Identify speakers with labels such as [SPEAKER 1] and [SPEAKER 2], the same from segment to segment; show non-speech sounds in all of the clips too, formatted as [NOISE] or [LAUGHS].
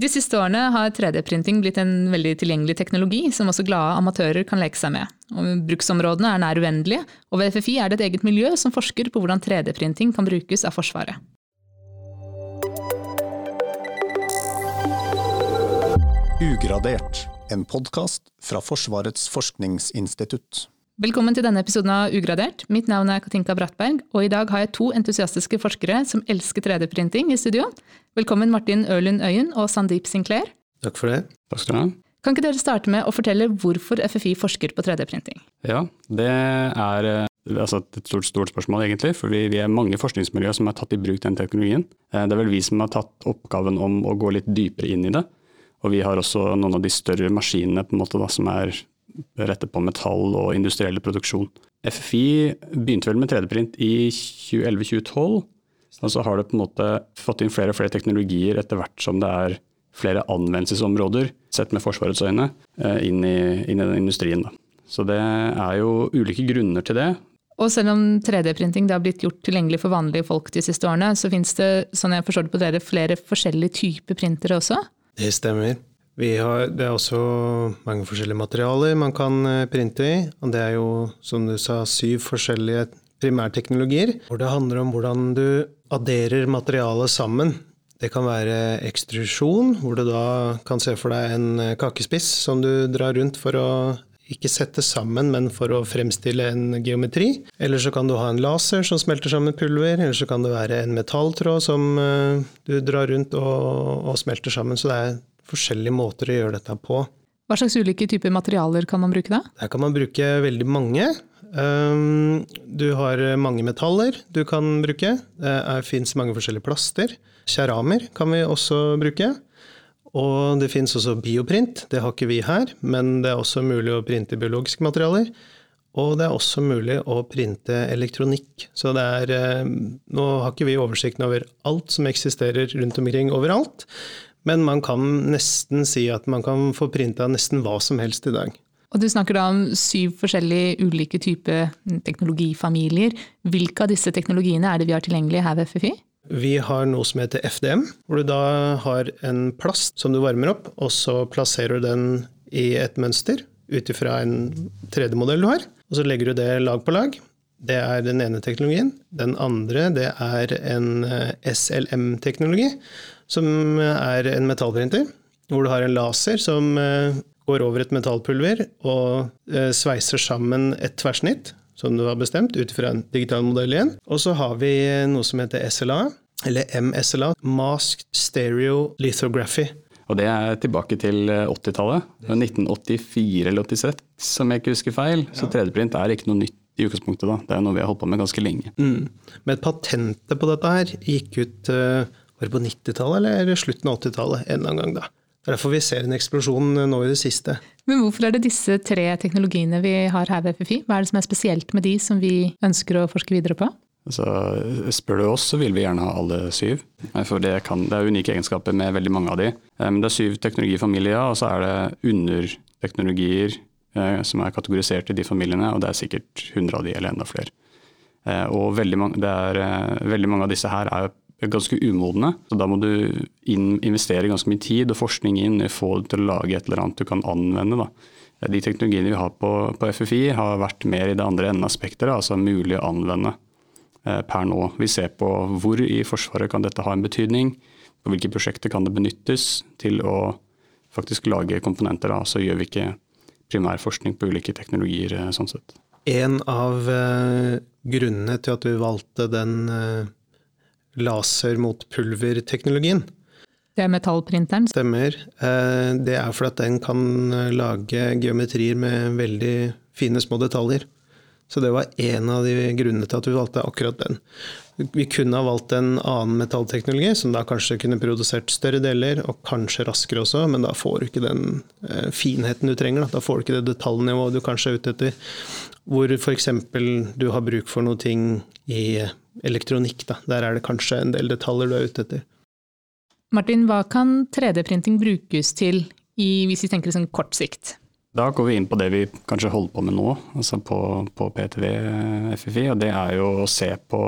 [SPEAKER 1] De siste årene har 3D-printing blitt en veldig tilgjengelig teknologi som også glade amatører kan leke seg med. Og bruksområdene er nær uendelige, og ved FFI er det et eget miljø som forsker på hvordan 3D-printing kan brukes av Forsvaret.
[SPEAKER 2] Ugradert, en podkast fra Forsvarets forskningsinstitutt.
[SPEAKER 1] Velkommen til denne episoden av Ugradert. Mitt navn er Katinka Brattberg, og i dag har jeg to entusiastiske forskere som elsker 3D-printing i studio. Velkommen Martin Ørlund Øyen og Sandeep Sinclair.
[SPEAKER 3] Takk for det.
[SPEAKER 4] Takk skal du ha.
[SPEAKER 1] Kan ikke dere starte med å fortelle hvorfor FFI forsker på 3D-printing?
[SPEAKER 4] Ja, det er eh, altså et stort, stort spørsmål egentlig, for vi, vi er mange forskningsmiljøer som har tatt i bruk den teknologien. Eh, det er vel vi som har tatt oppgaven om å gå litt dypere inn i det. Og vi har også noen av de større maskinene på en måte da, som er rettet på metall og industriell produksjon. FFI begynte vel med 3D-print i 2011-2012. Og så har det på en måte fått inn flere og flere teknologier etter hvert som det er flere anvendelsesområder, sett med Forsvarets øyne, eh, inn i, inn i den industrien. Da. Så det er jo ulike grunner til det.
[SPEAKER 1] Og selv om 3D-printing har blitt gjort tilgjengelig for vanlige folk de siste årene, så finnes det sånn jeg forstår det på dere, flere forskjellige typer printere også?
[SPEAKER 3] Det stemmer. Har, det er også mange forskjellige materialer man kan eh, printe i. Og det er jo, som du sa, syv forskjellige primærteknologier. Hvor det handler om hvordan du adderer materialet sammen. Det kan være ekstrusjon, hvor du da kan se for deg en eh, kakespiss som du drar rundt for å ikke sette sammen, men for å fremstille en geometri. Eller så kan du ha en laser som smelter sammen pulver, eller så kan det være en metalltråd som uh, du drar rundt og, og, smelter sammen. Så det er forskjellige måter å gjøre dette på.
[SPEAKER 1] Hva slags ulike typer materialer kan man bruke da?
[SPEAKER 3] Der kan man bruke veldig mange. Um, du har mange metaller du kan bruke. Det fins mange forskjellige plaster. Keramer kan vi også bruke. Og det fins også bioprint, det har ikke vi her, men det er også mulig å printe biologiske materialer. Og det er også mulig å printe elektronikk. Så det er eh, Nå har ikke vi oversikten over alt som eksisterer rundt omkring overalt, men man kan nesten si at man kan få printa nesten hva som helst i dag.
[SPEAKER 1] Og Du snakker da om syv forskjellige ulike typer teknologifamilier. Hvilke av disse teknologiene er det vi har tilgjengelig her ved FFI?
[SPEAKER 3] Vi har noe som heter FDM, hvor du da har en plast som du varmer opp, og så plasserer du den i et mønster ut ifra en 3D-modell du har. Og så legger du det lag på lag. Det er den ene teknologien. Den andre det er en eh, SLM-teknologi, som er en metallprinter. Hvor du har en laser som eh, går over et metallpulver og eh, sveiser sammen et tverrsnitt som du har bestemt, ut fra en digital modell igjen. Og så har vi noe som heter SLA, eller MSLA, Masked Stereo Lithography.
[SPEAKER 4] Og det er tilbake til 80-tallet. 1984 eller 86, som jeg ikke husker feil. Så 3D-print er ikke noe nytt i utgangspunktet. da. Det er noe vi har holdt på med ganske lenge.
[SPEAKER 3] Mm. Men patentet på dette her gikk ut uh, var det på 90-tallet eller slutten av 80-tallet en eller annen gang. da. Derfor vi ser en eksplosjon nå i det siste.
[SPEAKER 1] Men hvorfor er det disse tre teknologiene vi har her ved FFI? Hva er det som er spesielt med de som vi ønsker å forske videre på?
[SPEAKER 4] Altså, spør du oss, så vil vi gjerne ha alle syv. For det, kan, det er unike egenskaper med veldig mange av de. Eh, men det er syv teknologifamilier, og så er det underteknologier eh, som er kategorisert i de familiene, og det er sikkert 100 av de eller enda flere. Eh, og veldig mange, er, veldig mange av disse her er ganske umodne. Så da må du inn, investere ganske mye tid og forskning inn i å få det til å lage et eller annet du kan anvende. Da. De teknologiene vi har på, på, FFI har vært mer i det andre enden av spekteret, altså mulig å anvende eh, per nå. Vi ser på hvor i Forsvaret kan dette ha en betydning, på hvilke prosjekter kan det benyttes til å faktisk lage komponenter. Da. Så gjør vi ikke primærforskning på ulike teknologier eh, sånn sett.
[SPEAKER 3] En av uh, grunnene til at vi valgte den uh laser mot pulver-teknologien.
[SPEAKER 1] Det er metallprinteren?
[SPEAKER 3] Stemmer. Eh, det er fordi at den kan eh, lage geometrier med veldig fine små detaljer. Så det var en av de grunnene til at vi valgte akkurat den. Vi kunne ha valgt en annen metallteknologi, som da kanskje kunne produsert større deler, og kanskje raskere også, men da får du ikke den eh, finheten du trenger. Da, da får du ikke det detaljnivået du kanskje er ute etter. Hvor f.eks. du har bruk for noe ting i elektronikk. Da. Der er det kanskje en del detaljer du er ute etter.
[SPEAKER 1] Martin, hva kan 3D-printing brukes til i, hvis vi tenker sånn kort sikt?
[SPEAKER 4] Da går vi inn på det vi kanskje holder på med nå, altså på, på PTV FFI. og Det er jo å se på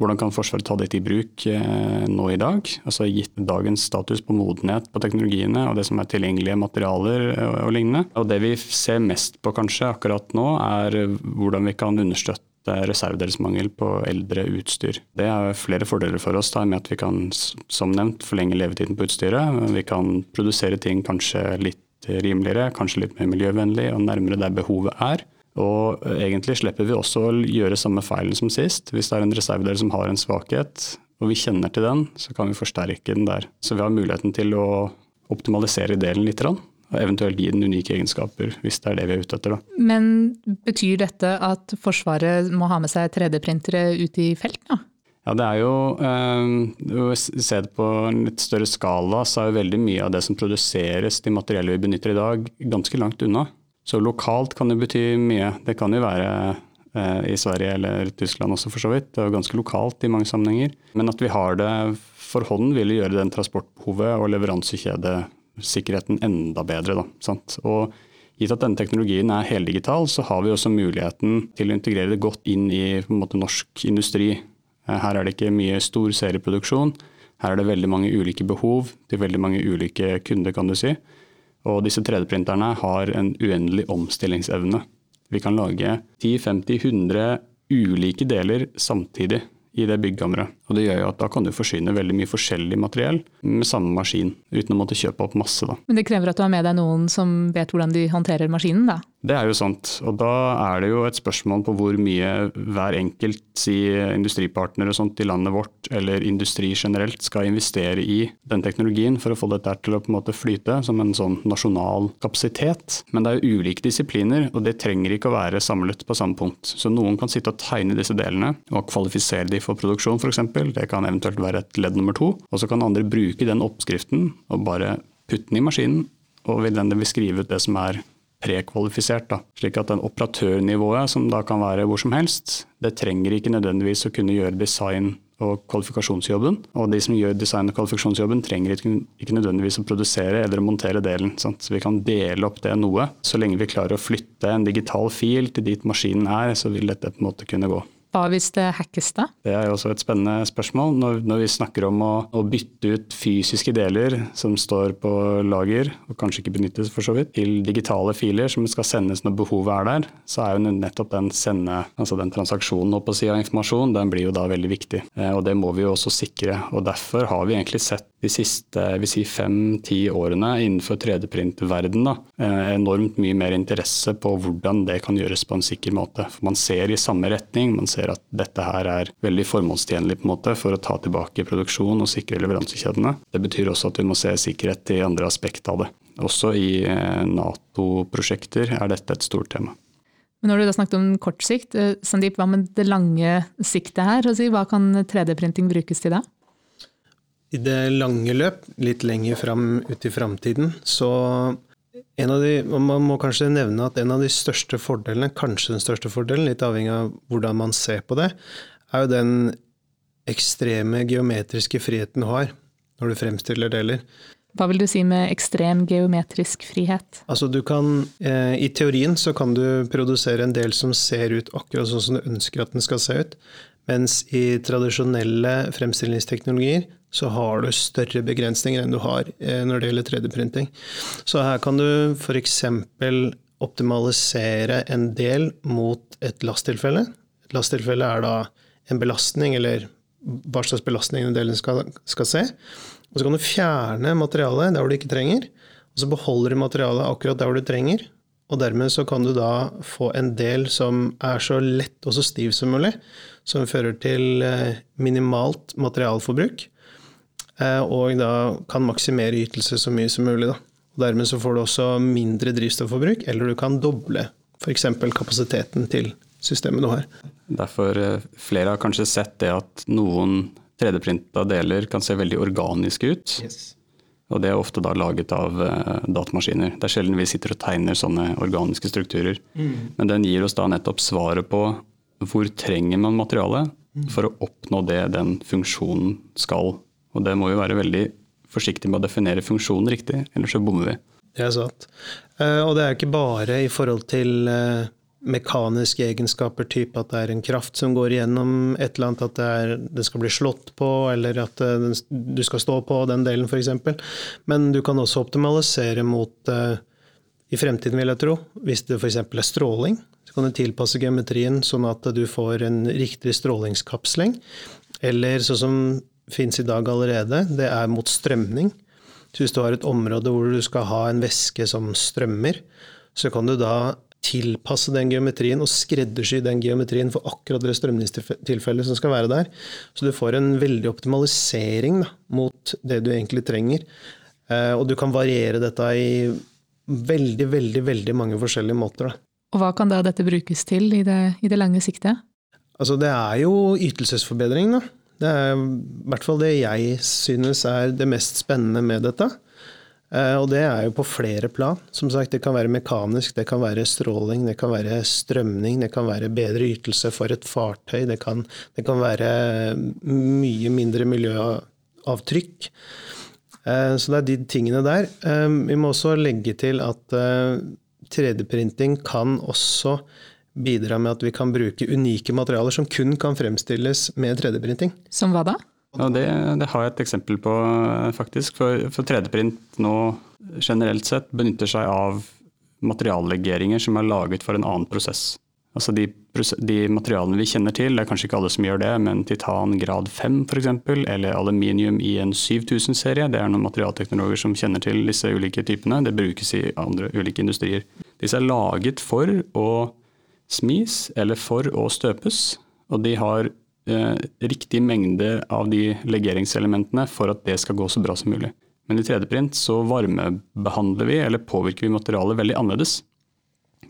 [SPEAKER 4] Hvordan kan Forsvaret ta dette i bruk eh, nå i dag? Altså Gitt dagens status på modenhet på teknologiene og det som er tilgjengelige materialer og, eh, og lignende. Og Det vi ser mest på kanskje akkurat nå, er hvordan vi kan understøtte reservedelsmangel på eldre utstyr. Det er flere fordeler for oss da, med at vi kan som nevnt forlenge levetiden på utstyret. Vi kan produsere ting kanskje litt rimeligere, kanskje litt mer miljøvennlig og nærmere der behovet er. Og egentlig slipper vi også å gjøre samme feilen som sist. Hvis det er en reservedel som har en svakhet, og vi kjenner til den, så kan vi forsterke den der. Så vi har muligheten til å optimalisere delen litt, og eventuelt gi den unike egenskaper, hvis det er det vi er ute etter. Da.
[SPEAKER 1] Men betyr dette at Forsvaret må ha med seg 3D-printere ut i felt? da?
[SPEAKER 4] Ja, det er jo eh, Se det på en litt større skala, så er jo veldig mye av det som produseres, de materiellene vi benytter i dag, ganske langt unna. Så lokalt kan det bety mye. Det kan jo være eh, i Sverige eller Tyskland også, for så vidt. Det er jo ganske lokalt i mange sammenhenger. Men at vi har det for hånden, vil gjøre den transportbehovet og leveransekjedesikkerheten enda bedre. Da, sant? Og gitt at denne teknologien er heldigital, så har vi også muligheten til å integrere det godt inn i måte, norsk industri. Eh, her er det ikke mye stor serieproduksjon. Her er det veldig mange ulike behov til veldig mange ulike kunder, kan du si. Og disse 3D-printerne har en uendelig omstillingsevne. Vi kan lage 10-50-100 ulike deler samtidig i det byggkammeret. Og det gjør jo at da kan du forsyne veldig mye forskjellig materiell med samme maskin, uten å måtte kjøpe opp masse. Da.
[SPEAKER 1] Men det krever at du har med deg noen som vet hvordan de håndterer maskinen, da?
[SPEAKER 4] Det er jo sant. Og da er det jo et spørsmål på hvor mye hver enkelt si industripartner og sånt i landet vårt, eller industri generelt, skal investere i den teknologien for å få dette til å på en måte flyte som en sånn nasjonal kapasitet. Men det er jo ulike disipliner, og det trenger ikke å være samlet på samme punkt. Så noen kan sitte og tegne disse delene og kvalifisere de for produksjon f.eks. Det kan eventuelt være et ledd nummer to. Og så kan andre bruke den oppskriften og bare putte den i maskinen, og vil den vil skrive ut det som er prekvalifisert. Da. Slik at den operatørnivået, som da kan være hvor som helst, det trenger ikke nødvendigvis å kunne gjøre design og kvalifikasjonsjobben. Og de som gjør design og kvalifikasjonsjobben trenger ikke, nødvendigvis å produsere eller montere delen. Sant? Så vi kan dele opp det noe. Så lenge vi klarer å flytte en digital fil til dit maskinen er, så vil dette på en måte kunne gå.
[SPEAKER 1] Hva hvis det hackes, da?
[SPEAKER 4] Det er jo også et spennende spørsmål. Når, når vi snakker om å, å, bytte ut fysiske deler som står på lager, og kanskje ikke benyttes for så vidt, til digitale filer som skal sendes når behovet er der, så er jo nettopp den sende, altså den transaksjonen på av informasjon, den blir jo da veldig viktig. Eh, og det må vi jo også sikre. Og derfor har vi egentlig sett de siste si fem-ti årene innenfor 3D-print-verden eh, enormt mye mer interesse på hvordan det kan gjøres på en sikker måte. For man ser i samme retning. man ser ser at dette her er veldig formålstjenlig på en måte for å ta tilbake produksjon og sikre leveransekjedene. Det betyr også at vi må se sikkerhet i andre aspekter av det. Også i eh, Nato-prosjekter er dette et stort tema.
[SPEAKER 1] Men når du da snakket om kort sikt, eh, Sandeep, hva med det lange siktet her? Hva kan 3D-printing brukes til da?
[SPEAKER 3] I det lange løp, litt lenger fram ut i framtiden, så de, man må kanskje nevne at en av de største fordelene, kanskje den største fordelen, litt avhengig av hvordan man ser på det, er jo den ekstreme geometriske friheten du har når du fremstiller deler.
[SPEAKER 1] Hva vil du si med ekstrem geometrisk frihet?
[SPEAKER 3] Altså du kan, eh, I teorien så kan du produsere en del som ser ut akkurat sånn som du ønsker at den skal se ut, mens i tradisjonelle fremstillingsteknologier så har du større begrensninger enn du har eh, når det gjelder 3D-printing. Så her kan du f.eks. optimalisere en del mot et lasttilfelle. Et lasttilfelle er da en belastning, eller hva slags belastning den delen skal, skal se. Og så kan du fjerne materialet der hvor du ikke trenger, og så beholder du materialet akkurat der hvor du trenger. Og dermed så kan du da få en del som er så lett og så stiv som mulig, som fører til eh, minimalt materialforbruk, Eh, og da kan maksimere ytelse så mye som mulig. Da. Og dermed så får du også mindre drivstofforbruk, eller du kan doble f.eks. kapasiteten til systemet du har.
[SPEAKER 4] Derfor eh, flere har kanskje sett det at noen 3D-printa deler kan se veldig organiske ut. Yes. Og det er ofte da laget av datamaskiner. Det er sjelden vi sitter og tegner sånne organiske strukturer. Mm. Men den gir oss da nettopp svaret på hvor trenger man materialet mm. for å oppnå det den funksjonen skal og det må vi være veldig forsiktige med å definere funksjonen riktig, ellers så bommer vi.
[SPEAKER 3] Det er sant. Eh, og det er ikke bare i forhold til eh, mekaniske egenskaper, type at det er en kraft som går igjennom et eller annet, at det, er, det skal bli slått på, eller at eh, du skal stå på den delen, f.eks. Men du kan også optimalisere mot i fremtiden, vil jeg tro, hvis det f.eks. er stråling. Kan du tilpasse geometrien sånn at du får en riktig strålingskapsling. Eller sånn som fins i dag allerede, det er mot strømning. Så hvis du har et område hvor du skal ha en væske som strømmer, så kan du da tilpasse den geometrien og skreddersy den geometrien for akkurat det strømningstilfellet som skal være der. Så du får en veldig optimalisering da, mot det du egentlig trenger. Eh, og du kan variere dette i veldig, veldig, veldig mange forskjellige måter. Da.
[SPEAKER 1] Og hva kan da dette brukes til i det, i det lange siktet?
[SPEAKER 3] Altså, det er jo ytelsesforbedring, da. Det er i hvert fall det jeg synes er det mest spennende med dette. Eh, og det er jo på flere plan. Som sagt, Det kan være mekanisk, det kan være stråling, det kan være strømning, det kan være bedre ytelse for et fartøy, det kan, det kan være mye mindre miljøavtrykk. Eh, så det er de tingene der. Eh, vi må også legge til at 3D-printing kan også bidra med at vi kan bruke unike materialer som kun kan fremstilles med 3D-printing.
[SPEAKER 1] Som hva da?
[SPEAKER 4] Ja, det, det, har jeg et eksempel på, faktisk. For, for 3D-print nå generelt sett benytter seg av materiallegeringer som er laget for en annen prosess. Altså de, de, materialene vi kjenner til, det er kanskje ikke alle som gjør det, men titan grad 5 f.eks., eller aluminium i en 7000-serie, det er noen materialteknologer som kjenner til disse ulike typene. Det brukes i andre ulike industrier. Disse er laget for å smis eller for å støpes, og de har eh, riktig mengde av de legeringselementene for at det skal gå så bra som mulig. Men i 3D-print så varmebehandler vi eller påvirker vi materialet veldig annerledes.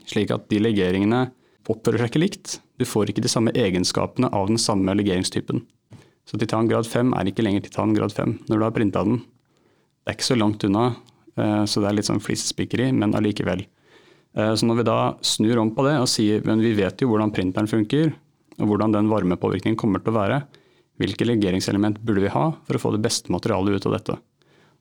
[SPEAKER 4] Slik at de legeringene oppfører seg ikke likt. Du får ikke de samme egenskapene av den samme legeringstypen. Så titan grad 5 er ikke lenger titan grad 5 når du har printa den. Det er ikke så langt unna, eh, så det er litt sånn flisespikkeri, men allikevel. Eh, så når vi da snur om på det og sier men vi vet jo hvordan printeren funker, og hvordan den varmepåvirkningen kommer til å være. Hvilke legeringselement burde vi ha for å få det beste materialet ut av dette?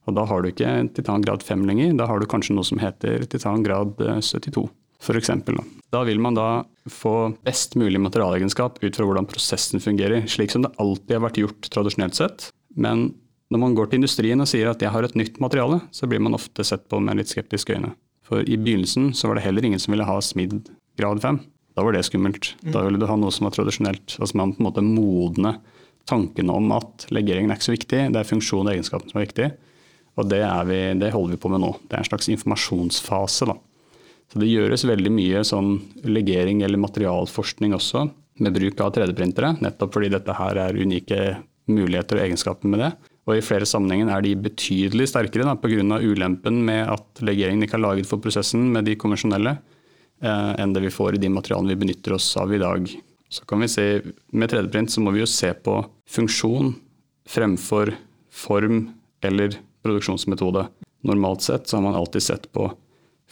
[SPEAKER 4] Og Da har du ikke titan grad 5 lenger, da har du kanskje noe som heter titan grad 72 f.eks. Da. da vil man da få best mulig materialegenskap ut fra hvordan prosessen fungerer, slik som det alltid har vært gjort tradisjonelt sett. Men når man går til industrien og sier at jeg har et nytt materiale, så blir man ofte sett på med litt skeptiske øyne. For i begynnelsen så var det heller ingen som ville ha smidd grad 5. Da var det skummelt. Da ville du ha noe som var tradisjonelt. Altså man på en måte modne tankene om at legeringen er ikke så viktig, det er funksjon og egenskapen som er viktig. Og det, vi, det, holder vi på med nå. Det er en slags informasjonsfase. Da. Så det gjøres veldig mye sånn legering eller materialforskning også med bruk av 3D-printere, nettopp fordi dette her er unike muligheter og egenskaper med det. Og i flere sammenhenger er de betydelig sterkere pga. ulempen med at legeringen ikke er laget for prosessen med de konvensjonelle. Eh, enn det vi får i de materialene vi benytter oss av i dag. Så kan vi se, Med 3D-print så må vi jo se på funksjon fremfor form eller produksjonsmetode. Normalt sett så har man alltid sett på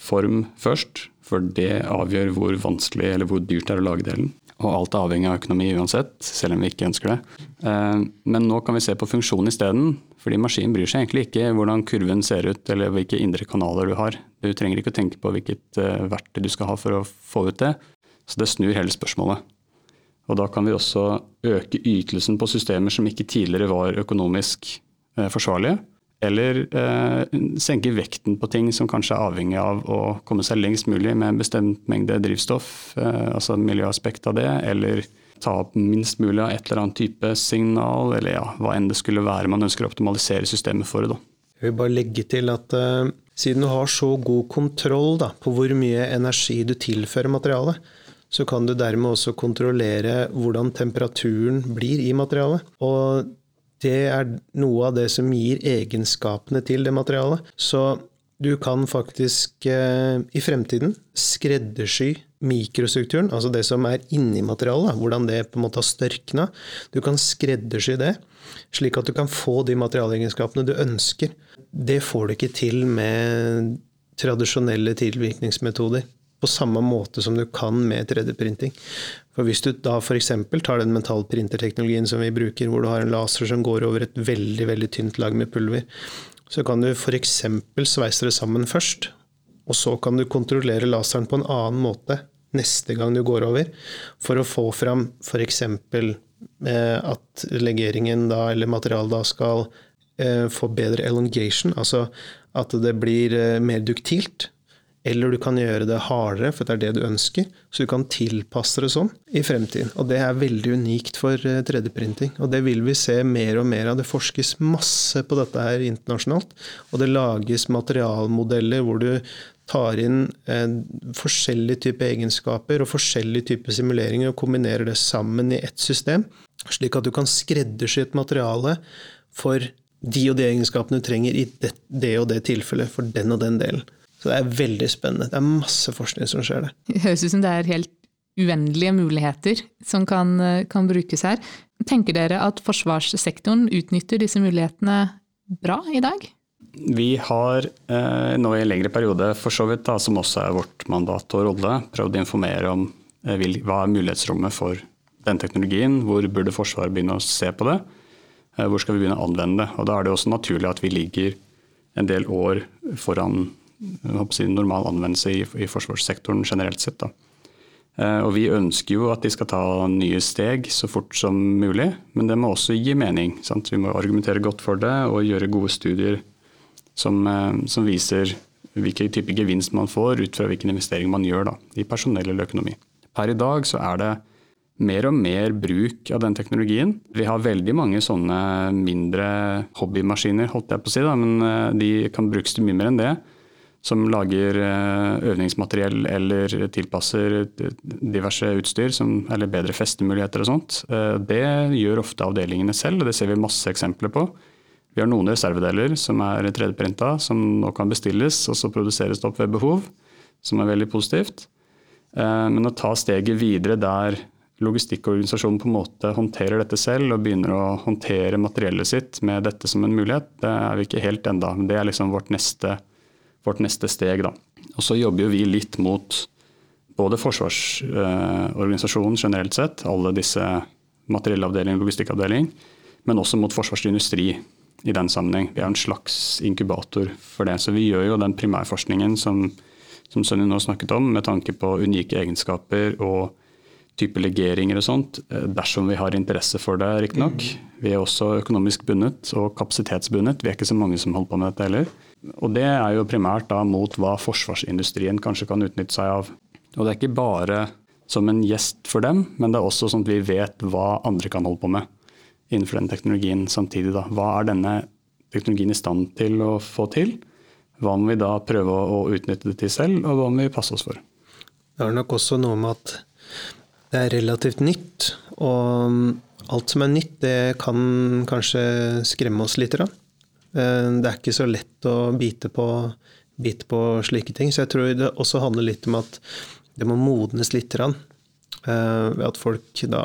[SPEAKER 4] form først, for det avgjør hvor vanskelig eller hvor dyrt det er å lage delen. Og alt er avhengig av økonomi uansett, selv om vi ikke ønsker det. Eh, men nå kan vi se på funksjon isteden. Fordi maskinen bryr seg egentlig ikke hvordan kurven ser ut eller hvilke indre kanaler du har. Du trenger ikke å tenke på hvilket uh, verktøy du skal ha for å få ut det. Så det snur hele spørsmålet. Og da kan vi også øke ytelsen på systemer som ikke tidligere var økonomisk uh, forsvarlige. Eller eh, senke vekten på ting som kanskje er avhengig av å komme seg lengst mulig med en bestemt mengde drivstoff, altså miljøaspekt av det, eller ta opp minst mulig av et eller annet type signal, eller ja, hva enn det skulle være man ønsker å optimalisere systemet for. Da.
[SPEAKER 3] Jeg vil bare legge til at eh, siden du har så god kontroll da, på hvor mye energi du tilfører materialet, så kan du dermed også kontrollere hvordan temperaturen blir i materialet. Og det er noe av det som gir egenskapene til det materialet. Så du kan faktisk uh, i fremtiden skreddersy mikrostrukturen, altså det som er inni materialet, hvordan det på en måte har størkna. Du kan skreddersy det, slik at du kan få de materialegenskapene du ønsker. Det får du ikke til med tradisjonelle tilvirkningsmetoder. På samme måte som du kan med 3D-printing. For Hvis du da f.eks. tar den mentalprinterteknologien som vi bruker, hvor du har en laser som går over et veldig veldig tynt lag med pulver, så kan du f.eks. sveise det sammen først, og så kan du kontrollere laseren på en annen måte neste gang du går over, for å få fram f.eks. Eh, at legeringen da, eller materialet da skal eh, få bedre elongation, altså at det blir eh, mer duktilt. Eller du kan gjøre det hardere, for det er det du ønsker. Så du kan tilpasse det sånn i fremtiden. Og det er veldig unikt for 3D-printing. Og det vil vi se mer og mer av. Det forskes masse på dette her internasjonalt. Og det lages materialmodeller hvor du tar inn eh, forskjellige typer egenskaper og forskjellige typer simuleringer og kombinerer det sammen i ett system, slik at du kan skreddersy et materiale for de og de egenskapene du trenger i det, det og det tilfellet for den og den delen. Så det er veldig spennende. Det er masse forskning som skjer der.
[SPEAKER 1] Det høres ut som det er helt uendelige muligheter som kan, kan, brukes her. Tenker dere at forsvarssektoren utnytter disse mulighetene bra i dag?
[SPEAKER 4] Vi har eh, nå i en lengre periode, for så vidt da, som også er vårt mandat og rolle, prøvd å informere om eh, hva er mulighetsrommet for den teknologien. Hvor burde Forsvaret begynne å se på det? Eh, hvor skal vi begynne å anvende det? Og Da er det også naturlig at vi ligger en del år foran normal anvendelse i, i, forsvarssektoren generelt sett. Da. Eh, og Vi ønsker jo at de skal ta nye steg så fort som mulig, men det må også gi mening. Sant? Vi må argumentere godt for det og gjøre gode studier som, eh, som viser hvilken type gevinst man får ut fra hvilken investering man gjør da, i personell eller økonomi. Per i dag så er det mer og mer bruk av den teknologien. Vi har veldig mange sånne mindre hobbymaskiner, holdt jeg på å si, da, men eh, de kan brukes til mye mer enn det som lager eh, øvningsmateriell eller tilpasser diverse utstyr, som, eller bedre festemuligheter og sånt. Eh, det gjør ofte avdelingene selv, og det ser vi masse eksempler på. Vi har noen reservedeler som er 3D-printa, som nå kan bestilles og så produseres det opp ved behov, som er veldig positivt. Eh, men å ta steget videre der logistikkorganisasjonen på en måte håndterer dette selv og begynner å håndtere materiellet sitt med dette som en mulighet, det er vi ikke helt enda. Det er liksom vårt neste vårt neste steg. Da. Og så jobber vi litt mot både forsvarsorganisasjonen eh, generelt sett, alle disse materiellavdeling og logistikkavdeling, men også mot forsvarsindustri i den sammenheng. Vi er en slags inkubator for det. Så vi gjør jo den primærforskningen som, som Sønni nå snakket om, med tanke på unike egenskaper og type legeringer og sånt, eh, dersom vi har interesse for det, riktignok. Vi er også økonomisk bundet og kapasitetsbundet. Vi er ikke så mange som holder på med dette heller. Og Det er jo primært da mot hva forsvarsindustrien kanskje kan utnytte seg av. Og Det er ikke bare som en gjest for dem, men det er også sånn at vi vet hva andre kan holde på med innenfor den teknologien samtidig. Da. Hva er denne teknologien i stand til å få til? Hva må vi da prøve å utnytte det til selv, og hva må vi passe oss for?
[SPEAKER 3] Det er nok også noe med at det er relativt nytt. Og alt som er nytt, det kan kanskje skremme oss litt. Rann. Eh, det er ikke så lett å bite på, bite på, slike ting. Så jeg tror det også handler litt om at det må modnes litt. Eh, ved at folk da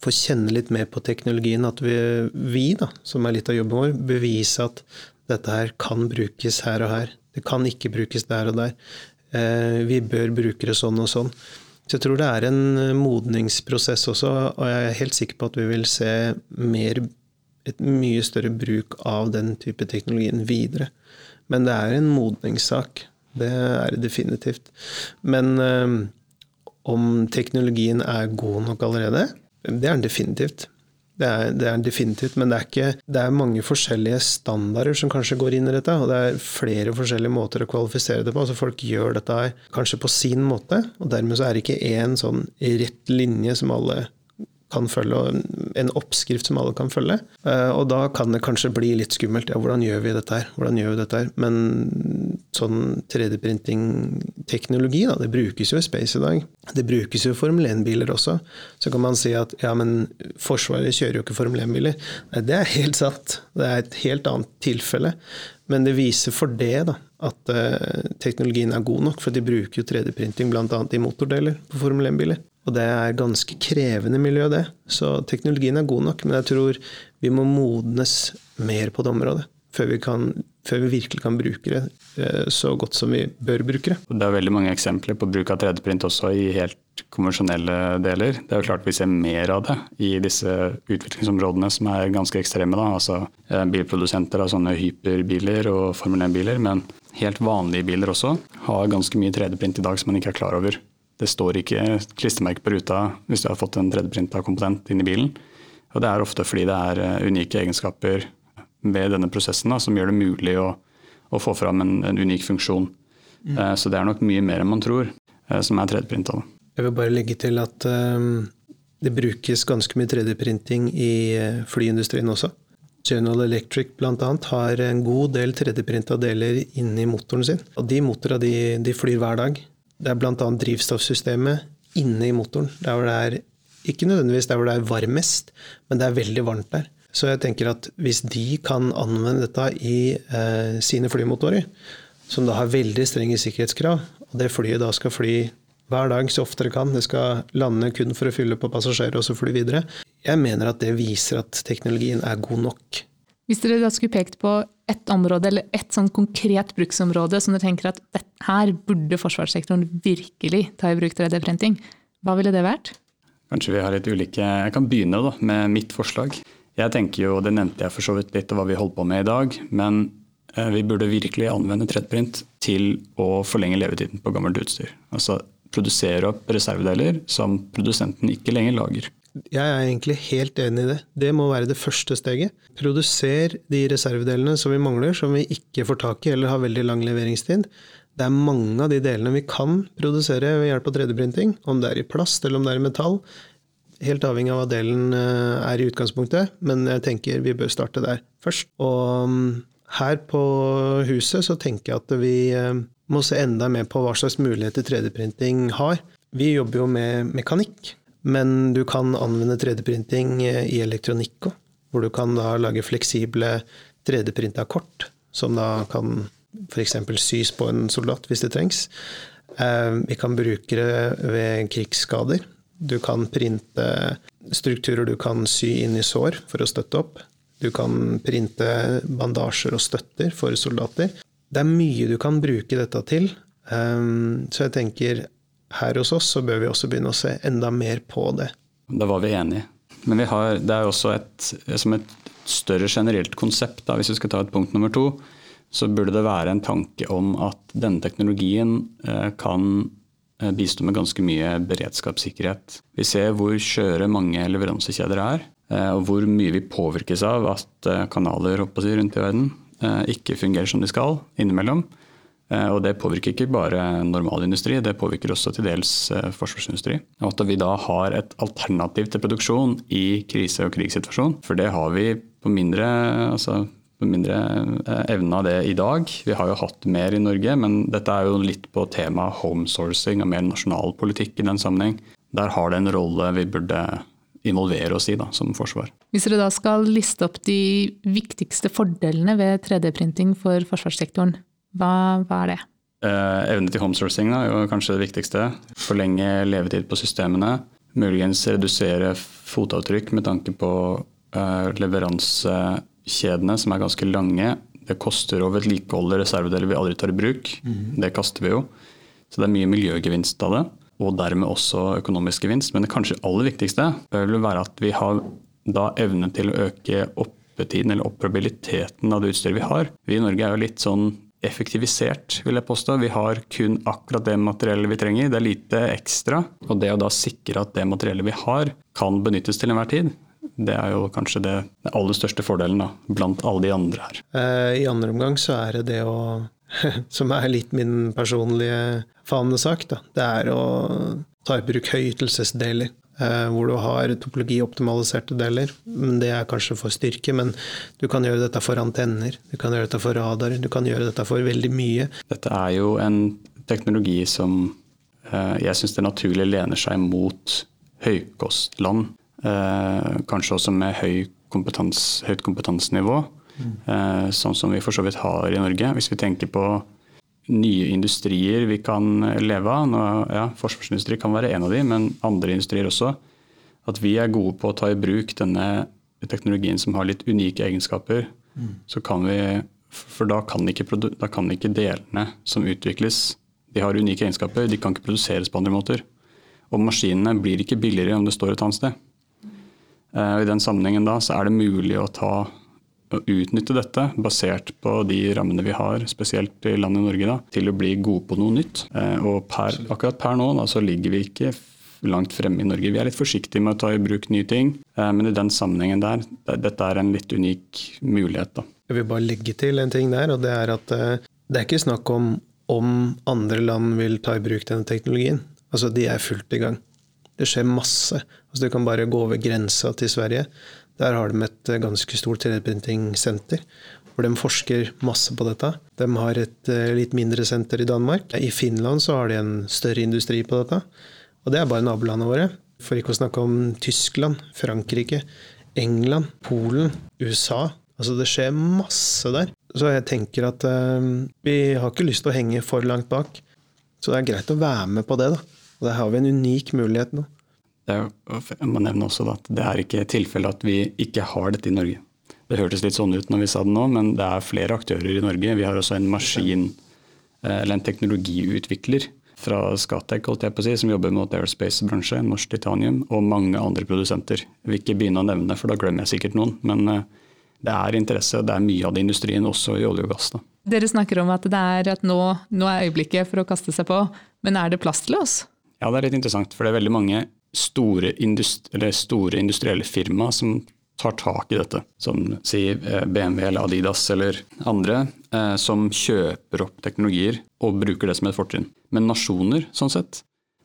[SPEAKER 3] får kjenne litt mer på teknologien. At vi, vi da, som er litt av jobben vår, beviser at dette her kan brukes her og her. Det kan ikke brukes der og der. Eh, vi bør bruke det sånn og sånn. Så jeg tror det er en modningsprosess også, og jeg er helt sikker på at vi vil se mer et mye større bruk av den type teknologien videre. Men det er en modningssak. Det er det definitivt. Men øh, om teknologien er god nok allerede? Det er den definitivt. Det er, det er definitivt, men det er, ikke, det er mange forskjellige standarder som kanskje går inn i dette. Og det er flere forskjellige måter å kvalifisere det på. altså Folk gjør dette kanskje på sin måte, og dermed så er det ikke én sånn rett linje som alle kan følge, og en oppskrift som alle kan følge. Eh, og da kan det kanskje bli litt skummelt. Ja, hvordan gjør vi dette her? Hvordan gjør vi dette her? Men sånn 3D-printing-teknologi, da, det brukes jo i space i dag. Det brukes jo i Formel 1-biler også. Så kan man si at ja, men Forsvaret kjører jo ikke Formel 1-biler. Nei, det er helt sant. Det er et helt annet tilfelle. Men det viser for det da, at uh, teknologien er god nok, for de bruker jo 3D-printing bl.a. i motordeler på Formel 1-biler. Og det er ganske krevende miljø, det. Så teknologien er god nok, men jeg tror vi må modnes mer på det området. Før vi, kan, før vi virkelig kan bruke det eh, så godt som vi bør bruke det.
[SPEAKER 4] Det er veldig mange eksempler på bruk av 3D-print også i helt konvensjonelle deler. Det er jo klart vi ser mer av det i disse utviklingsområdene som er ganske ekstreme. Da. Altså eh, Bilprodusenter av sånne hyperbiler og Formel 1-biler, men helt vanlige biler også har ganske mye 3D-print i dag som man ikke er klar over Det står ikke klistremerke på ruta hvis du har fått en 3D-printa komponent inn i bilen. Og det er ofte fordi det er eh, unike egenskaper ved denne prosessen da, som gjør det mulig å, å få fram en, en unik funksjon. Mm. Uh, så det er nok mye mer enn man tror uh, som er 3D-printa.
[SPEAKER 3] Jeg vil bare legge til at um, det brukes ganske mye 3D-printing i flyindustrien også. General Electric bl.a. har en god del 3D-printa deler inni motoren sin. Og de motorene de, de flyr hver dag. Det er bl.a. drivstoffsystemet inne i motoren. Der hvor det er, ikke nødvendigvis der hvor det er varmest, men det er veldig varmt der. Så jeg tenker at hvis de kan anvende dette i eh, sine flymotorer, som da har veldig strenge sikkerhetskrav, og det flyet da skal fly hver dag så ofte det kan, det skal lande kun for å fylle på passasjerer og så fly videre, jeg mener at det viser at teknologien er god nok.
[SPEAKER 1] Hvis dere da skulle pekt på ett område, eller ett sånn konkret bruksområde som dere tenker at her burde forsvarssektoren virkelig ta i bruk 3D-printing, hva ville det vært?
[SPEAKER 4] Kanskje vi har litt ulike Jeg kan begynne da, med mitt forslag. Jeg tenker jo, Det nevnte jeg for så vidt litt av hva vi holder på med i dag. Men eh, vi burde virkelig anvende 3D-print til å forlenge levetiden på gammelt utstyr. Altså produsere opp reservedeler som produsenten ikke lenger lager.
[SPEAKER 3] Jeg er egentlig helt enig i det. Det må være det første steget. Produser de reservedelene som vi mangler, som vi ikke får tak i eller har veldig lang leveringstid. Det er mange av de delene vi kan produsere ved hjelp av 3D-printing, om det er i plast eller om det er i metall. Helt avhengig av hva delen eh, er i utgangspunktet, men jeg tenker vi bør starte der først. Og mm, her på huset så tenker jeg at vi eh, må se enda mer på hva slags muligheter 3D-printing har. Vi jobber jo med mekanikk, men du kan anvende 3D-printing i elektronikk òg, hvor du kan da lage fleksible 3D-printa kort, som da kan f.eks. sys på en soldat hvis det trengs. Eh, vi kan bruke det ved krigsskader. Du kan printe strukturer du kan sy inn i sår for å støtte opp. Du kan printe bandasjer og støtter for soldater. Det er mye du kan bruke dette til. Eh, så jeg tenker her hos oss, så bør vi også begynne å se enda mer på det.
[SPEAKER 4] Da var vi enige. Men vi har, det er også et, som et større generelt konsept, da, hvis vi skal ta et punkt nummer to, så burde det være en tanke om at denne teknologien eh, kan eh, bistå med ganske mye beredskapssikkerhet. Vi ser hvor skjøre mange leveransekjeder er, eh, og hvor mye vi påvirkes av at kanaler rundt i verden ikke fungerer som de skal innimellom. Eh, og det påvirker ikke bare normalindustri, det påvirker også til dels eh, forsvarsindustri. Og at vi da har et alternativ til produksjon i krise- og krigssituasjon. For det har vi på mindre, altså på mindre eh, evne av det i dag. Vi har jo hatt mer i Norge, men dette er jo litt på temaet homesourcing og mer nasjonal politikk i den sammenheng. Der har det en rolle vi burde involvere oss i da, som forsvar.
[SPEAKER 1] Hvis dere da skal liste opp de viktigste fordelene ved 3D-printing for forsvarssektoren, hva, hva er det?
[SPEAKER 4] Eh, evne til homesourcing er jo kanskje det viktigste. Forlenge levetid på systemene. Muligens redusere fotavtrykk med tanke på eh, leveransekjedene, som er ganske lange. Det koster å vedlikeholde reservedeler vi aldri tar i bruk. Mm. Det kaster vi jo. Så det er mye miljøgevinst av det, og dermed også økonomisk gevinst. Men det kanskje aller viktigste vil være at vi har da evne til å øke oppetiden eller operabiliteten av det utstyret vi har. Vi i Norge er jo litt sånn effektivisert, vil jeg påstå. Vi har kun akkurat det materiellet vi trenger. Det er lite ekstra. Og det å da sikre at det materiellet vi har, kan benyttes til enhver tid, det er jo kanskje det, det aller største fordelen da, blant alle de andre her.
[SPEAKER 3] Eh, I andre omgang så er det det å [LAUGHS] Som er litt min personlige fanesak, da. Det er å ta i bruk høytelsesdeler. Eh, hvor du har topologioptimaliserte deler. Det er kanskje for styrke, men du kan gjøre dette for antenner, du kan gjøre dette for radar, du kan gjøre dette for veldig mye.
[SPEAKER 4] Dette er jo en teknologi som eh, jeg syns det naturlig lener seg mot høykostland. Eh, kanskje også med høy kompetans, høyt kompetansenivå, mm. sånn som vi for så vidt har i Norge. Hvis vi tenker på nye industrier vi kan leve av. Nå, ja, forsvarsindustri kan være en av de, men andre industrier også. At vi er gode på å ta i bruk denne teknologien som har litt unike egenskaper. Mm. Så kan vi, For da kan, ikke, da kan ikke delene som utvikles, de har unike egenskaper, de kan ikke produseres på andre måter. Og maskinene blir ikke billigere om det står et annet sted. Uh, I den sammenhengen da så er det mulig å ta å utnytte dette, basert på de rammene vi har, spesielt i landet Norge, da, til å bli gode på noe nytt. Eh, og per, akkurat per nå da, så ligger vi ikke langt fremme i Norge. Vi er litt forsiktige med å ta i bruk nye ting, eh, men i den sammenhengen der, dette er en litt unik mulighet. da.
[SPEAKER 3] Jeg vil bare legge til en ting der, og det er at eh, det er ikke snakk om om andre land vil ta i bruk denne teknologien. Altså, de er fullt i gang. Det skjer masse. Altså, du kan bare gå over grensa til Sverige. Der har de et eh, ganske stort 3D-printing-senter. Hvor de forsker masse på dette. De har et eh, litt mindre senter i Danmark. I Finland så har de en større industri på dette. Og det er bare nabolandene våre. For ikke å snakke om Tyskland, Frankrike, England, Polen, USA. Altså det skjer masse der. Så jeg tenker at uh, vi har ikke lyst til å henge for langt bak. Så det er greit å være med på det. da. Og der har vi en unik mulighet nå.
[SPEAKER 4] Jeg må nevne også at Det er ikke tilfellet at vi ikke har dette i Norge. Det hørtes litt sånn ut når vi sa det nå, men det er flere aktører i Norge. Vi har også en maskin, eh, eller en teknologiutvikler fra Scatec si, som jobber mot aerospace-bransje, Norsk Titanium, og mange andre produsenter. Jeg vil ikke begynne å nevne, for da glemmer jeg sikkert noen. Men eh, det er interesse, det er mye av det industrien, også i olje og gass. Da.
[SPEAKER 1] Dere snakker om at det er at nå, nå er øyeblikket for å kaste seg på, men er det plass til oss?
[SPEAKER 4] Ja, det er litt interessant, for det er veldig mange store, industri store industrielle firma som tar tak i dette. Som sier eh, BMW eller Adidas eller andre, eh, som kjøper opp teknologier og bruker det som et fortrinn. Men nasjoner, sånn sett,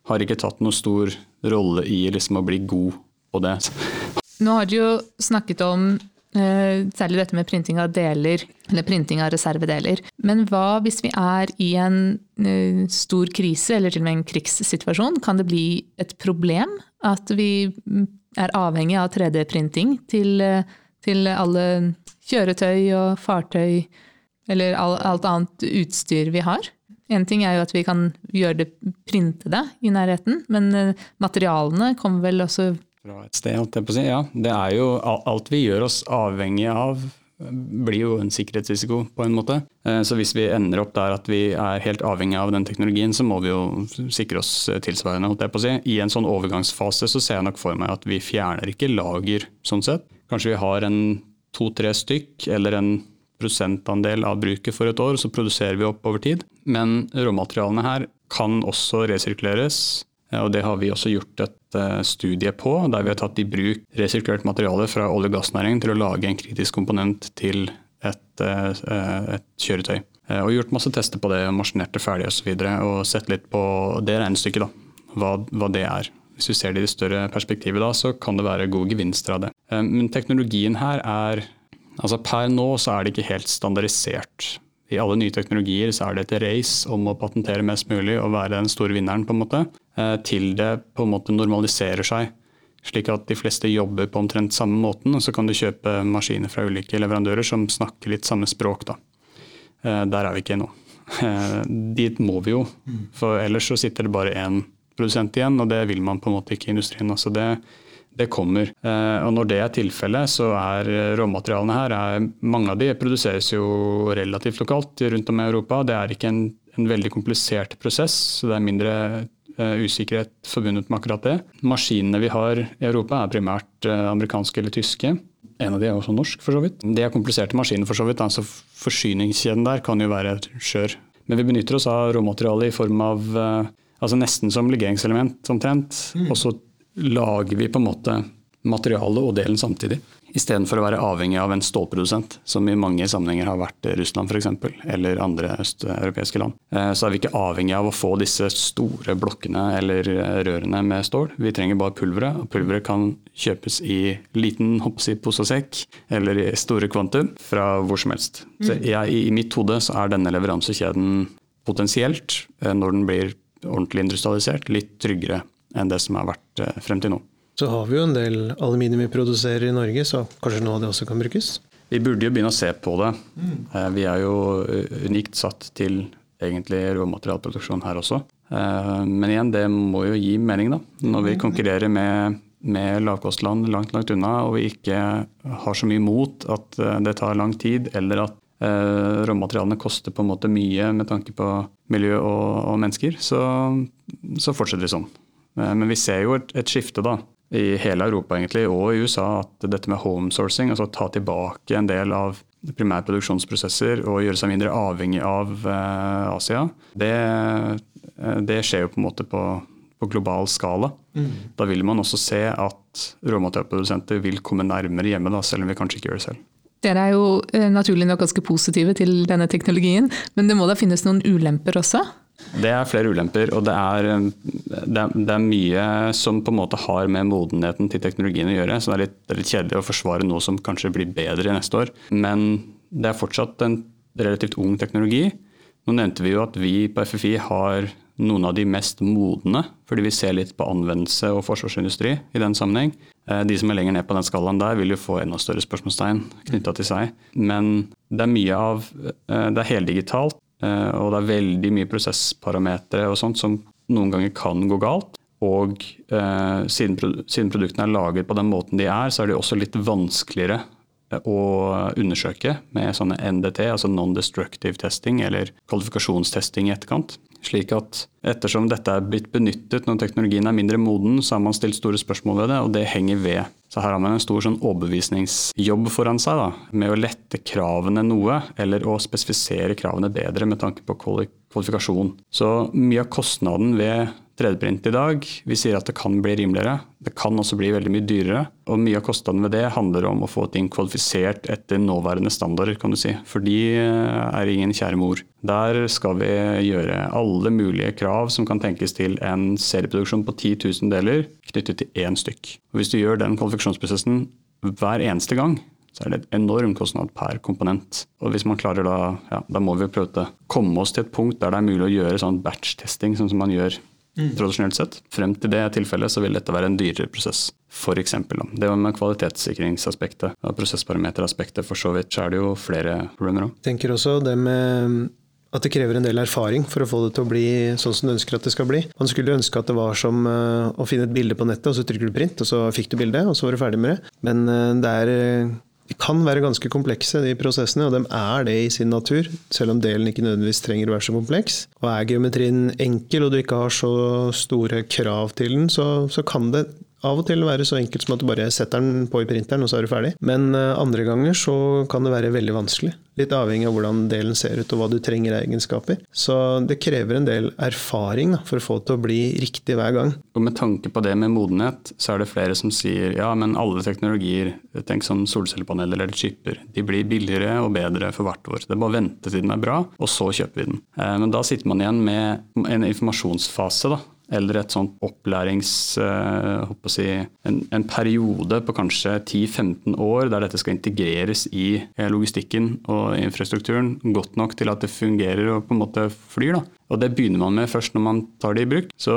[SPEAKER 4] har ikke tatt noen stor rolle i liksom å bli god på det.
[SPEAKER 1] Nå har du jo snakket om særlig dette med printing av deler, eller printing av reservedeler. Men hva hvis vi er i en eh, stor krise, eller til og med en krigssituasjon? Kan det bli et problem at vi mm, er avhengig av 3D-printing til, eh, til, alle kjøretøy og fartøy, eller alt annet utstyr vi har? En ting er jo at vi kan gjøre det, printe det i nærheten, men materialene kommer vel også
[SPEAKER 4] fra et sted. holdt jeg på å si. Ja, det er jo Alt vi gjør oss avhengig av, blir jo en sikkerhetsrisiko på en måte. Eh, så hvis vi ender opp der at vi er helt avhengig av den teknologien, så må vi jo sikre oss tilsvarende. holdt jeg på å si. I en sånn overgangsfase så ser jeg nok for meg at vi fjerner ikke lager sånn sett. Kanskje vi har en to-tre stykk eller en prosentandel av bruket for et år, så produserer vi opp over tid. Men råmaterialene her kan også resirkuleres og Det har vi også gjort et eh, studie på, der vi har tatt i bruk resirkulert materiale fra olje- og gassnæringen til å lage en kritisk komponent til et, eh, et kjøretøy. Eh, og gjort masse tester på det, maskinert det ferdig osv. Og, så og sett litt på det regnestykket, da, hva, hva det er. Hvis vi ser det i det større perspektivet, da, så kan det være gode gevinster av det. Men teknologien her er altså Per nå så er det ikke helt standardisert i alle nye teknologier så er det et race om å patentere mest mulig og være den store vinneren, på en måte, eh, til det på en måte normaliserer seg. Slik at de fleste jobber på omtrent samme måten, og så kan du kjøpe maskiner fra ulike leverandører som snakker litt samme språk. Da. Eh, der er vi ikke ennå. Eh, dit må vi jo, for ellers så sitter det bare én produsent igjen, og det vil man på en måte ikke i industrien. Altså det, det kommer. Eh, og når det er tilfellet, så er råmaterialene her er, Mange av de produseres jo relativt lokalt rundt om i Europa. Det er ikke en, en veldig komplisert prosess, så det er mindre uh, usikkerhet forbundet med akkurat det. Maskinene vi har i Europa er primært uh, amerikanske eller tyske. En av de er også norsk, for så vidt. Det er kompliserte maskiner, for så vidt. Altså forsyningskjeden der kan jo være skjør. Men vi benytter oss av råmateriale i form av uh, altså nesten som legeringselement omtrent. Mm. Og så lager vi på en måte materialet og delen samtidig. Istedenfor å være avhengig av en stålprodusent, som i mange sammenhenger har vært Russland f.eks., eller andre østeuropeiske land. Eh, så er vi ikke avhengig av å få disse store blokkene eller rørene med stål. Vi trenger bare pulveret, og pulveret kan kjøpes i liten hoppsi pose og sekk, eller i store kvantum, fra hvor som helst. Så mm. jeg, I mitt hode så er denne leveransekjeden potensielt, eh, når den blir ordentlig industrialisert, litt tryggere enn det som har vært eh, frem til nå.
[SPEAKER 3] Så har vi jo en del aluminium vi produserer i Norge, så kanskje noe av det også kan brukes?
[SPEAKER 4] Vi burde jo begynne å se på det. Mm. Eh, vi er jo eh, unikt satt til egentlig råmaterialproduksjon her også. Men igjen, det må jo gi mening, da. Når vi konkurrerer med, med lavkostland langt, langt unna, og vi ikke har så mye mot at det tar lang tid, eller at råmaterialene koster på en måte mye med tanke på miljø og, og mennesker, så, så fortsetter vi sånn. Eh, men vi ser jo et, et skifte, da. i hele Europa egentlig, og i USA at dette med homesourcing, altså ta tilbake en del av primærproduksjonsprosesser og gjøre seg mindre avhengig av eh, Asia, det, eh, det, skjer jo på en måte på, på global skala. Mm. Da vil man også se at råmaterialprodusenter vil komme nærmere hjemme, da, selv om vi kanskje ikke gjør det selv.
[SPEAKER 1] Dere er jo eh, naturlig nok ganske positive til denne teknologien, men det må da finnes noen ulemper også?
[SPEAKER 4] Det er flere ulemper, og det er, det, er, det er, mye som på en måte har med modenheten til teknologien å gjøre. Så det er, litt, det er litt kjedelig å forsvare noe som kanskje blir bedre neste år. Men det er fortsatt en relativt ung teknologi. Nå nevnte vi jo at vi på FFI har noen av de mest modne, fordi vi ser litt på anvendelse og forsvarsindustri i den sammenheng. Eh, de som er lenger ned på den skalaen der, vil jo få enda større spørsmålstegn knytta til seg. Men det er mye av eh, Det er heldigitalt, og det er veldig mye prosessparametere og sånt som noen ganger kan gå galt. Og eh, siden, siden, produktene er laget på den måten de er, så er de også litt vanskeligere eh, å undersøke med sånne NDT, altså non-destructive testing, eller kvalifikasjonstesting i etterkant. Slik at ettersom dette er blitt benyttet når teknologien er mindre moden, så har man stilt store spørsmål ved det, og det henger ved. Så her har man en stor sånn overbevisningsjobb foran seg da, med å lette kravene noe, eller å spesifisere kravene bedre med tanke på kvalifikasjon. Så mye av kostnaden ved 3D-print i dag. Vi sier at det kan bli rimeligere. Det kan også bli veldig mye dyrere. Og mye av kostnaden ved det handler om å få ting kvalifisert etter nåværende standarder, kan du si. For de eh, er ingen kjære mor. Der skal vi gjøre alle mulige krav som kan tenkes til en serieproduksjon på 10 000 deler knyttet til én stykk. Og hvis du gjør den kvalifikasjonsprosessen hver eneste gang, så er det et enorm kostnad per komponent. Og hvis man klarer da, ja, da må vi prøve å komme oss til et punkt der det er mulig å gjøre sånn batch-testing, sånn som man gjør mm. tradisjonelt sett. Frem til det tilfellet så vil dette være en dyrere prosess. For eksempel, det med kvalitetssikringsaspektet og prosessparameteraspektet, for så vidt, så er det jo flere problemer òg.
[SPEAKER 3] Tenker også det med at det krever en del erfaring for å få det til å bli sånn som du ønsker at det skal bli. Man skulle ønske at det var som eh, å finne et bilde på nettet, og så trykker du print, og så fikk du bildet, og så var du ferdig med det. Men eh, det er eh, de kan være ganske komplekse, de prosessene, og de er det i sin natur, selv om delen ikke nødvendigvis trenger å være så kompleks. Og er geometrien enkel, og du ikke har så store krav til den, så, så kan det av og til være så enkelt som at du bare setter den på i printeren, og så er du ferdig. Men eh, andre ganger så kan det være veldig vanskelig. Litt avhengig av hvordan delen ser ut og hva du trenger av egenskaper. Så det krever en del erfaring da, for å få det til å bli riktig hver gang.
[SPEAKER 4] Og Med tanke på det med modenhet, så er det flere som sier ja, men alle teknologier, tenk som solcellepaneler eller chipper, de blir billigere og bedre for hvert år. Det er bare å vente til den er bra, og så kjøper vi den. Eh, men da sitter man igjen med en informasjonsfase da, eller et sånt opplærings... Uh, si, en, en, periode på kanskje 10-15 år der dette skal integreres i eh, logistikken og infrastrukturen godt nok til at det fungerer og på en måte flyr. da. Og Det begynner man med først når man tar det i bruk. Så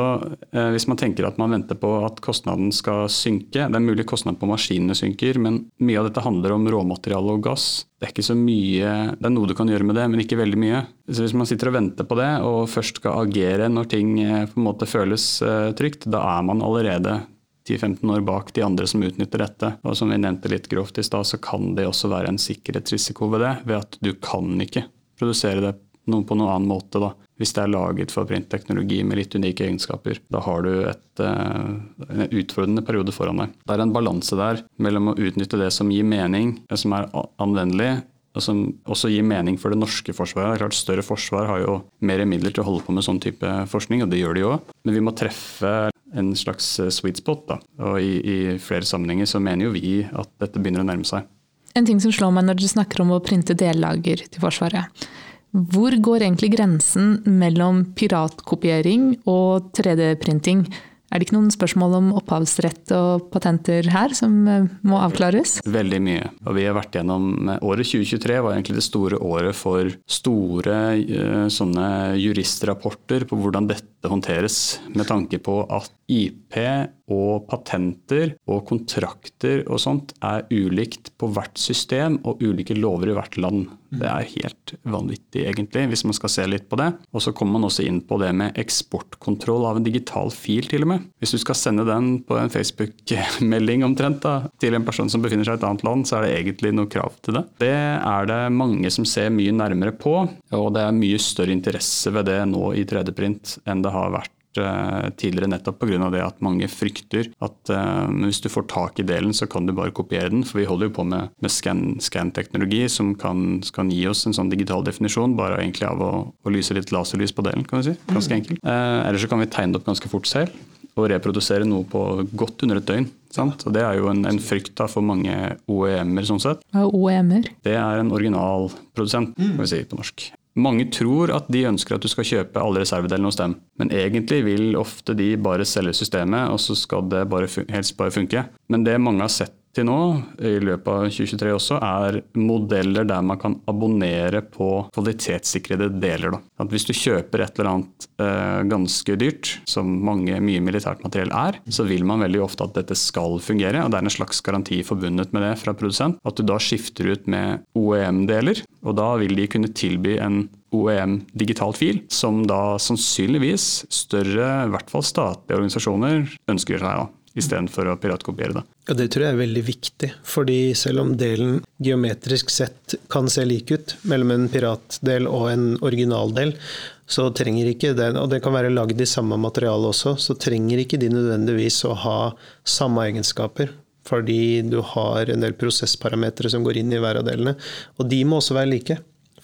[SPEAKER 4] eh, Hvis man tenker at man venter på at kostnaden skal synke Det er mulig kostnaden på maskinene synker, men mye av dette handler om råmateriale og gass. Det er ikke så mye, det er noe du kan gjøre med det, men ikke veldig mye. Så Hvis man sitter og venter på det, og først skal agere når ting eh, på en måte føles eh, trygt, da er man allerede 10-15 år bak de andre som utnytter dette. Og som vi nevnte litt grovt i stad, så kan det også være en sikkerhetsrisiko ved det, ved at du kan ikke produsere det noe på noen annen måte. da. Hvis det er laget for printteknologi med litt unike egenskaper. Da har du et, eh, en utfordrende periode foran deg. Det er en balanse der mellom å utnytte det som gir mening, det som er anvendelig, og som også gir mening for det norske forsvaret. Det er klart Større forsvar har jo mer midler til å holde på med sånn type forskning, og det gjør de jo. Men vi må treffe en slags eh, sweet spot. da. Og i, i flere sammenhenger så mener jo vi at dette begynner å nærme seg.
[SPEAKER 1] En ting som slår meg når dere snakker om å printe dellager til Forsvaret. Hvor går egentlig grensen mellom piratkopiering og 3D-printing? Er det ikke noen spørsmål om opphavsrett og patenter her som eh, må avklares?
[SPEAKER 4] Veldig mye. Og vi har vært gjennom eh, Året 2023 var egentlig det store året for store uh, sånne juristrapporter på hvordan dette håndteres, med tanke på at IP og patenter og kontrakter og sånt er ulikt på hvert system og ulike lover i hvert land. Det er helt vanvittig, egentlig, hvis man skal se litt på det. Og så kommer man også inn på det med eksportkontroll av en digital fil, til og med. Hvis du skal sende den på en Facebook-melding omtrent da, til en person som befinner seg i et annet land, så er det egentlig noe krav til det. Det er det mange som ser mye nærmere på, og det er mye større interesse ved det nå i 3D-print enn det har vært eh, tidligere, nettopp pga. det at mange frykter at uh, hvis du får tak i delen, så kan du bare kopiere den. For vi holder jo på med, med scan-teknologi scan som kan, kan, gi oss en sånn digital definisjon bare egentlig av å, å lyse litt laserlys på delen, kan vi si. Ganske mm. enkelt. Uh, ellers så kan vi tegne det opp ganske fort selv og reprodusere noe på godt under et døgn. Sant? Og Det er jo en, en frykt da for mange OEM-er. sånn sett.
[SPEAKER 1] Hva er OEM-er?
[SPEAKER 4] Det er en originalprodusent, kan vi si på norsk. Mange tror at de ønsker at du skal kjøpe alle reservedelene hos dem, men egentlig vil ofte de bare selge systemet, og så skal det bare, helst bare funke. Men det mange har sett til nå, i løpet av 2023 også, er modeller der man kan abonnere på kvalitetssikrede deler. Da. At hvis du kjøper et eller annet eh, ganske dyrt, som mange, mye militært materiell er, så vil man veldig ofte at dette skal fungere, og det er en slags garanti forbundet med det fra produsent. At du da skifter ut med OEM-deler, og da vil de kunne tilby en OEM digitalt fil, som da sannsynligvis større, i hvert fall statlige organisasjoner, ønsker seg. da istedenfor å piratkopiere det.
[SPEAKER 3] Ja, Det tror jeg er veldig viktig, fordi selv om delen geometrisk sett kan se lik ut mellom en piratdel og en originaldel, så trenger ikke den, og det kan være lagd i samme materiale også, så trenger ikke de nødvendigvis å ha samme egenskaper. Fordi du har en del prosessparametere som går inn i hver av delene. Og de må også være like.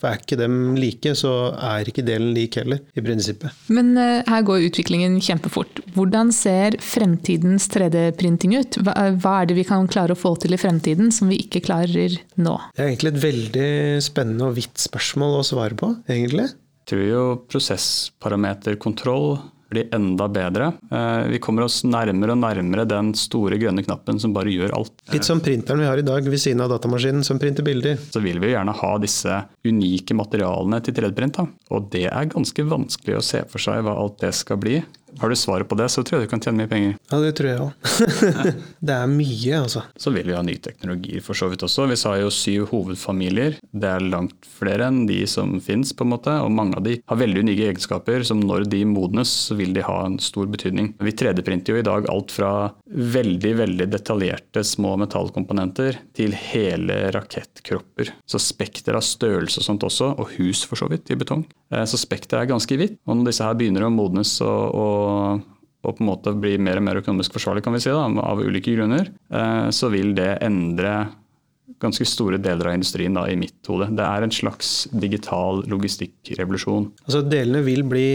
[SPEAKER 3] For er ikke dem like, så er ikke delen lik heller, i prinsippet.
[SPEAKER 1] Men uh, her går utviklingen kjempefort. Hvordan ser fremtidens 3D-printing ut? Hva, hva, er det vi kan klare å få til i fremtiden som vi ikke klarer nå?
[SPEAKER 3] Det er egentlig et veldig spennende og vidt spørsmål å svare på, egentlig.
[SPEAKER 4] Jeg tror jo prosessparameterkontroll bli enda bedre. Eh, vi kommer oss nærmere og nærmere den store grønne knappen som bare gjør alt.
[SPEAKER 3] Litt som printeren vi har i dag ved siden av datamaskinen som printer bilder.
[SPEAKER 4] Så vil vi gjerne ha disse unike materialene til 3D-print. Og det er ganske vanskelig å se for seg hva alt det skal bli. Har du svaret på det, så tror jeg du kan tjene mye penger.
[SPEAKER 3] Ja, det tror jeg òg. [LAUGHS] det er mye, altså.
[SPEAKER 4] Så vil vi ha ny teknologi for så vidt også. Vi sa jo syv hovedfamilier. Det er langt flere enn de som fins, på en måte. Og mange av de har veldig unike egenskaper som når de modnes, så vil de ha en stor betydning. Vi 3D-printer jo i dag alt fra veldig, veldig detaljerte små metallkomponenter til hele rakettkropper. Så spekter av størrelse og sånt også, og hus for så vidt, i betong. Eh, så spekteret er ganske hvitt. Og når disse her begynner å modnes og, og, og, på en måte bli mer og mer økonomisk forsvarlig, kan vi si, da, av ulike grunner, eh, så vil det endre ganske store deler av industrien da, i mitt hode. Det er en slags digital logistikkrevolusjon.
[SPEAKER 3] Altså Delene vil bli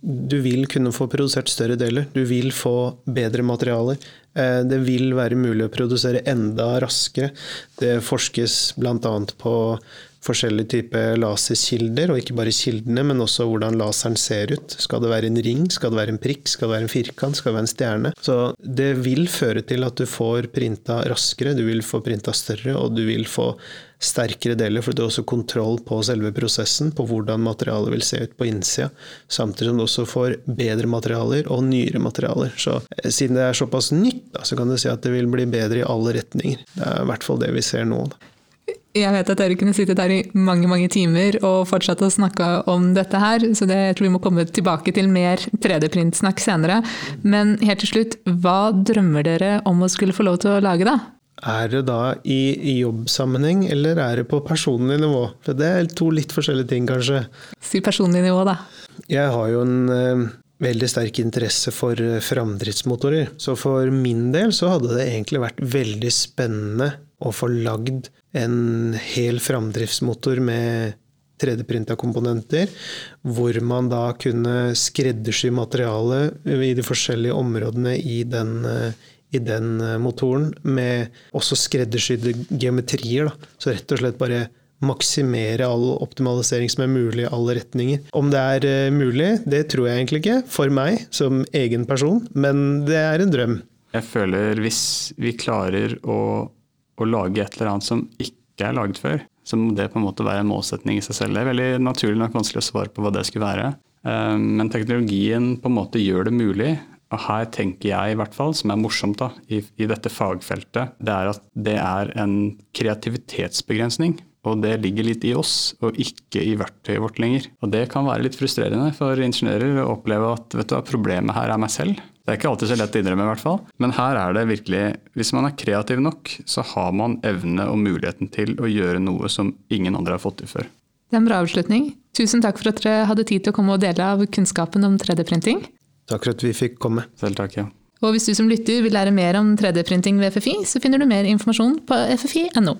[SPEAKER 3] Du vil kunne få produsert større deler. Du vil få bedre materialer. Eh, det vil være mulig å produsere enda raskere. Det forskes bl.a. på forskjellige typer laserkilder, og ikke bare kildene, men også hvordan laseren ser ut. Skal det være en ring, skal det være en prikk, skal det være en firkant, skal det være en stjerne? Så det vil føre til at du får printa raskere, du vil få printa større, og du vil få sterkere deler, for du har også kontroll på selve prosessen, på hvordan materialet vil se ut på innsida, samtidig som du også får bedre materialer og nyere materialer. Så eh, siden det er såpass nytt, da, så kan du si at det vil bli bedre i alle retninger. Det er i hvert fall det vi ser nå. Da.
[SPEAKER 1] Jeg vet at dere kunne sittet der i mange mange timer og fortsatt å snakke om dette her, så det, jeg tror vi må komme tilbake til mer 3D-printsnakk senere. Men helt til slutt, hva drømmer dere om å skulle få lov til å lage, da?
[SPEAKER 3] Er det da i jobbsammenheng, eller er det på personlig nivå? For det er to litt forskjellige ting, kanskje.
[SPEAKER 1] Si personlig nivå, da.
[SPEAKER 3] Jeg har jo en eh, veldig sterk interesse for eh, framdriftsmotorer. Så for min del så hadde det egentlig vært veldig spennende å få lagd en hel framdriftsmotor med 3D-printa komponenter, hvor man da kunne skreddersy materialet i de forskjellige områdene i den, i den motoren, med også skreddersydde geometrier. Da. Så rett og slett bare maksimere all optimalisering som er mulig i alle retninger. Om det er eh, mulig, det tror jeg egentlig ikke, for meg som egen person, men det er en drøm.
[SPEAKER 4] Jeg føler hvis vi klarer å å lage et eller annet som ikke er laget før, så må det på en måte være en målsetning i seg selv. Det er veldig naturlig nok vanskelig å svare på hva det skulle være. Eh, men teknologien på en måte gjør det mulig. Og her tenker jeg i hvert fall, som er morsomt da, i, i dette fagfeltet, det er at det er en kreativitetsbegrensning. Og det ligger litt i oss, og ikke i verktøyet vårt lenger. Og det kan være litt frustrerende for ingeniører å oppleve at vet du problemet her er meg selv. Det er ikke alltid så lett å innrømme, i hvert fall. Men her er det virkelig Hvis man er kreativ nok, så har man evne og muligheten til å gjøre noe som ingen andre har fått til før.
[SPEAKER 1] Det er en bra avslutning. Tusen takk for at dere hadde tid til å komme og dele av kunnskapen om 3D-printing.
[SPEAKER 3] Takk for at vi fikk komme.
[SPEAKER 4] Selv takk, ja.
[SPEAKER 1] Og hvis du som lytter vil lære mer om 3D-printing ved FFI, så finner du mer informasjon på ffi.no.